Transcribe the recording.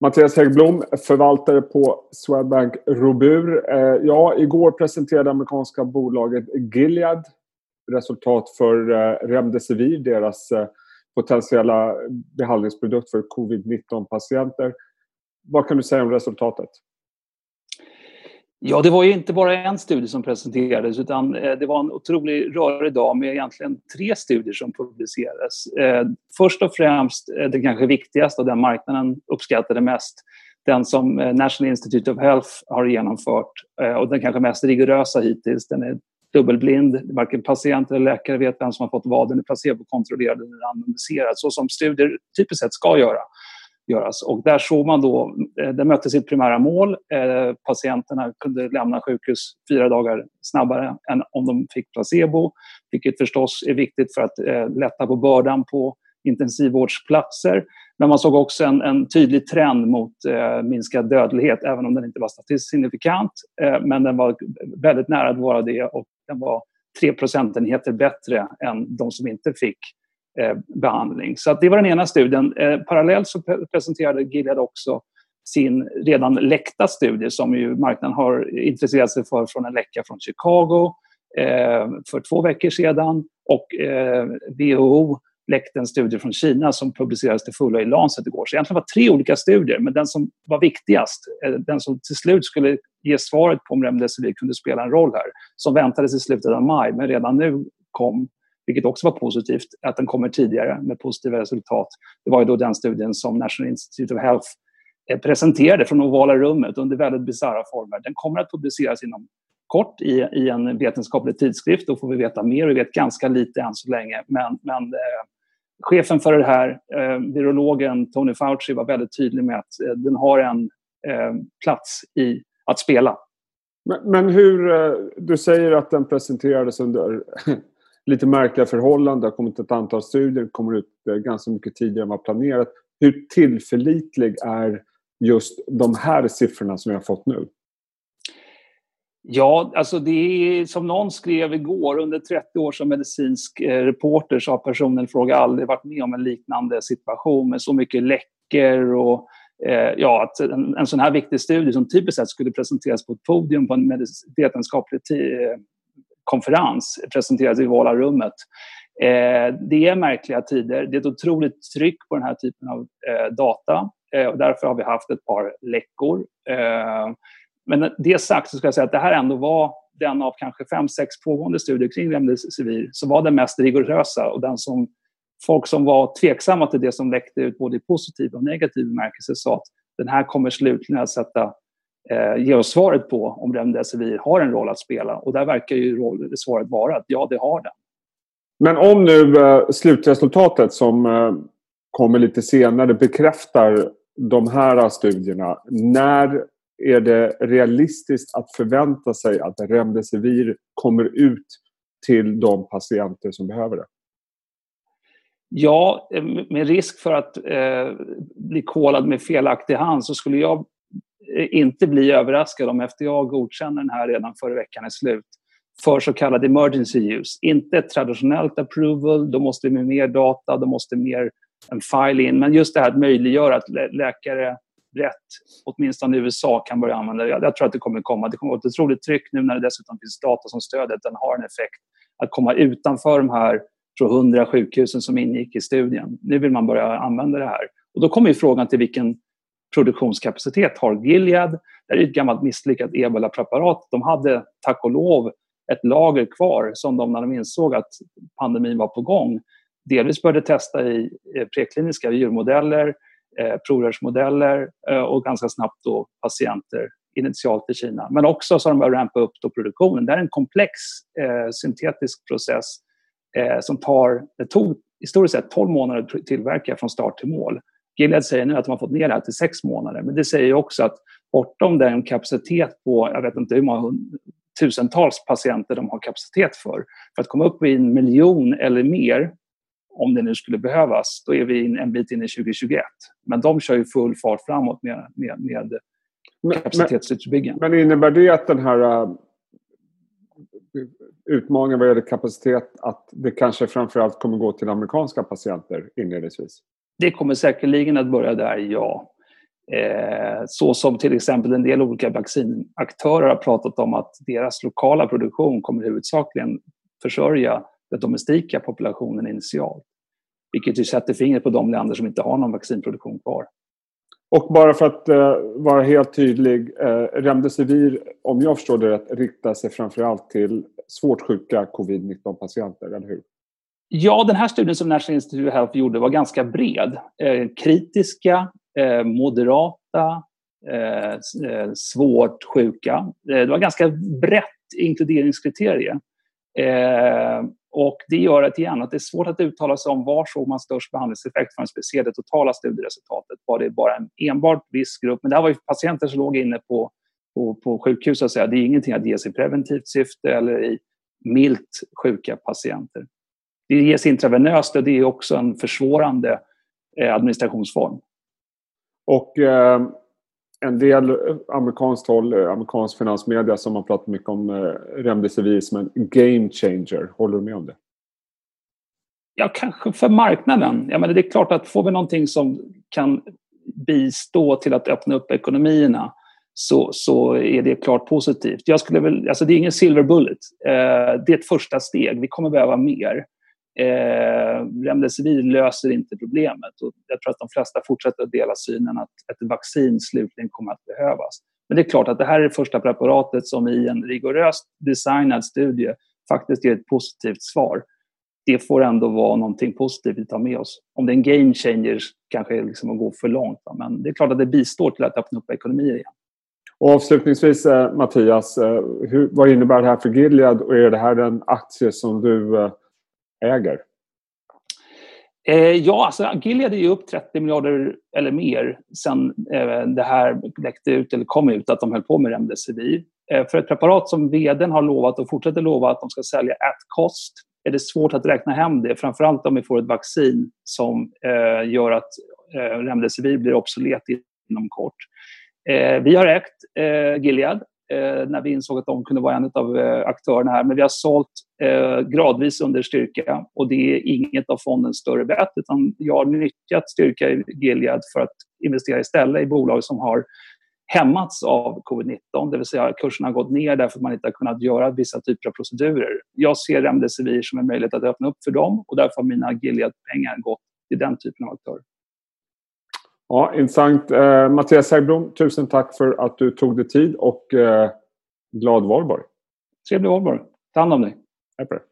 Mattias Häggblom, förvaltare på Swedbank Robur. Eh, ja, igår presenterade amerikanska bolaget Gilead resultat för eh, Remdesivir, deras eh, potentiella behandlingsprodukt för covid-19-patienter. Vad kan du säga om resultatet? Ja, det var ju inte bara en studie som presenterades utan eh, det var en otrolig rörig dag med egentligen tre studier som publicerades. Eh, först och främst eh, den kanske viktigaste och den marknaden uppskattade mest den som National Institute of Health har genomfört och den kanske mest rigorösa hittills. Den är dubbelblind, varken patient eller läkare vet vem som har fått vad. Den är placebokontrollerad eller randomiserad så som studier typiskt sett ska göra göras. Och där såg man då, eh, det mötte sitt primära mål. Eh, patienterna kunde lämna sjukhus fyra dagar snabbare än om de fick placebo, vilket förstås är viktigt för att eh, lätta på bördan på intensivvårdsplatser. Men man såg också en, en tydlig trend mot eh, minskad dödlighet, även om den inte var statistiskt signifikant. Eh, men den var väldigt nära att vara det och den var 3 procentenheter bättre än de som inte fick Eh, behandling. Så det var den ena studien. Eh, parallellt så presenterade Gilead också sin redan läckta studie som ju marknaden har intresserat sig för från en läcka från Chicago eh, för två veckor sedan. Och eh, WHO läckte en studie från Kina som publicerades till fullo i Lancet igår. Så egentligen var det tre olika studier, men den som var viktigast, eh, den som till slut skulle ge svaret på om remdesivir kunde spela en roll här, som väntades i slutet av maj, men redan nu kom vilket också var positivt, att den kommer tidigare med positiva resultat. Det var ju då den studien som National Institute of Health eh, presenterade från ovala rummet under väldigt bisarra former. Den kommer att publiceras inom kort i, i en vetenskaplig tidskrift. Då får vi veta mer. Vi vet ganska lite än så länge. Men, men eh, chefen för det här, eh, virologen Tony Fauci, var väldigt tydlig med att eh, den har en eh, plats i att spela. Men, men hur... Eh, du säger att den presenterades under lite märkliga förhållanden. Det har kommit ett antal studier, kommer ut eh, ganska mycket tidigare än vad planerat. Hur tillförlitlig är just de här siffrorna som vi har fått nu? Ja, alltså det är som någon skrev igår, under 30 år som medicinsk eh, reporter så har personen i fråga aldrig varit med om en liknande situation med så mycket läckor och eh, ja, att en, en sån här viktig studie som typiskt sett skulle presenteras på ett podium på en vetenskaplig eh, konferens presenterades i Vala rummet. Eh, det är märkliga tider. Det är ett otroligt tryck på den här typen av eh, data. Eh, och därför har vi haft ett par läckor. Eh, men det sagt så ska jag säga att det här ändå var den av kanske fem, sex pågående studier kring remdesivir som var den mest rigorösa och den som folk som var tveksamma till det som läckte ut både i positiv och negativ bemärkelse sa att den här kommer slutligen att sätta eh, ge oss svaret på om remdesivir har en roll att spela. Och där verkar ju svaret vara att ja, det har den. Men om nu eh, slutresultatet som eh, kommer lite senare bekräftar de här studierna. När är det realistiskt att förvänta sig att remdesivir kommer ut till de patienter som behöver det? Ja, eh, med risk för att eh, bli kolad med felaktig hand så skulle jag inte bli överraskad om FDA godkänner den här redan före veckan är slut för så kallad emergency use. Inte ett traditionellt approval, då måste vi med mer data, då måste mer en file in. Men just det här att möjliggöra att läkare rätt, åtminstone i USA, kan börja använda det. Jag tror att det kommer komma. Det kommer vara ett otroligt tryck nu när det dessutom finns data som stöder att den har en effekt. Att komma utanför de här tror, 100 sjukhusen som ingick i studien. Nu vill man börja använda det här. Och då kommer frågan till vilken produktionskapacitet har Gilead. Det är ett gammalt misslyckat ebola-preparat. De hade tack och lov ett lager kvar som de när de insåg att pandemin var på gång delvis började testa i eh, prekliniska djurmodeller, eh, provrörsmodeller eh, och ganska snabbt då patienter initialt i Kina. Men också så har de börjat rampa upp då produktionen. Det är en komplex eh, syntetisk process eh, som tar, det tog historiskt sett 12 månader att tillverka från start till mål. Gilead säger nu att de har fått ner det här till sex månader. Men det säger också att bortom den kapacitet på, jag vet inte hur många tusentals patienter de har kapacitet för, för att komma upp i en miljon eller mer, om det nu skulle behövas, då är vi en bit in i 2021. Men de kör ju full fart framåt med, med, med kapacitetsutbyggnad. Men, men innebär det att den här uh, utmaningen vad gäller kapacitet, att det kanske framförallt kommer gå till amerikanska patienter inledningsvis? Det kommer säkerligen att börja där, ja. Eh, så som till exempel en del olika vaccinaktörer har pratat om att deras lokala produktion kommer huvudsakligen försörja den domestika populationen initialt. Vilket ju sätter fingret på de länder som inte har någon vaccinproduktion kvar. Och bara för att eh, vara helt tydlig, eh, Remdesivir, om jag förstår det rätt, riktar sig framförallt till svårt sjuka covid-19-patienter, eller hur? Ja, den här studien som National Institute of Health gjorde var ganska bred. Eh, kritiska, eh, moderata, eh, eh, svårt sjuka. Eh, det var ganska brett inkluderingskriterier. Eh, och det gör att, igen, att det är svårt att uttala sig om var såg man störst behandlingseffekt förrän vi ser det totala studieresultatet. Var det bara en enbart viss grupp? Men det här var ju patienter som låg inne på, på, på sjukhus. Så att säga. Det är ingenting att ge i preventivt syfte eller i milt sjuka patienter. Det ges intravenöst och det är också en försvårande eh, administrationsform. Och eh, en del amerikanskt håll, eh, amerikansk finansmedia som har pratat mycket om eh, Remdesivir som en game changer. Håller du med om det? Ja, kanske för marknaden. Jag menar, det är klart att får vi någonting som kan bistå till att öppna upp ekonomierna så, så är det klart positivt. Jag skulle väl, alltså det är ingen silver bullet. Eh, det är ett första steg. Vi kommer behöva mer. Eh, Remdesivir löser inte problemet och jag tror att de flesta fortsätter att dela synen att ett vaccin slutligen kommer att behövas. Men det är klart att det här är det första preparatet som i en rigoröst designad studie faktiskt ger ett positivt svar. Det får ändå vara någonting positivt vi tar med oss. Om det är en game changer kanske är liksom att gå för långt. Men det är klart att det bistår till att öppna upp ekonomier igen. Och avslutningsvis eh, Mattias, eh, hur, vad innebär det här för Gilead och är det här en aktie som du eh, äger? Eh, ja, alltså Gilead är ju upp 30 miljarder eller mer sen eh, det här läckte ut eller kom ut att de höll på med Remdesivir. Eh, för ett preparat som vdn har lovat och fortsätter lova att de ska sälja at cost är det svårt att räkna hem det, framförallt om vi får ett vaccin som eh, gör att eh, Remdesivir blir obsolet inom kort. Eh, vi har ägt eh, Gilead Eh, när vi insåg att de kunde vara en av eh, aktörerna här. Men vi har sålt eh, gradvis under styrka och det är inget av fondens större bett utan jag har nyttjat styrka i Gilead för att investera istället i bolag som har hämmats av covid-19, det vill säga kurserna har gått ner därför att man inte har kunnat göra vissa typer av procedurer. Jag ser Remdesivir som en möjlighet att öppna upp för dem och därför har mina Gilead-pengar gått till den typen av aktörer. Ja, intressant. Eh, Mattias Häggblom, tusen tack för att du tog dig tid och eh, glad valborg. Trevlig valborg. Ta hand om dig. Hej på dig.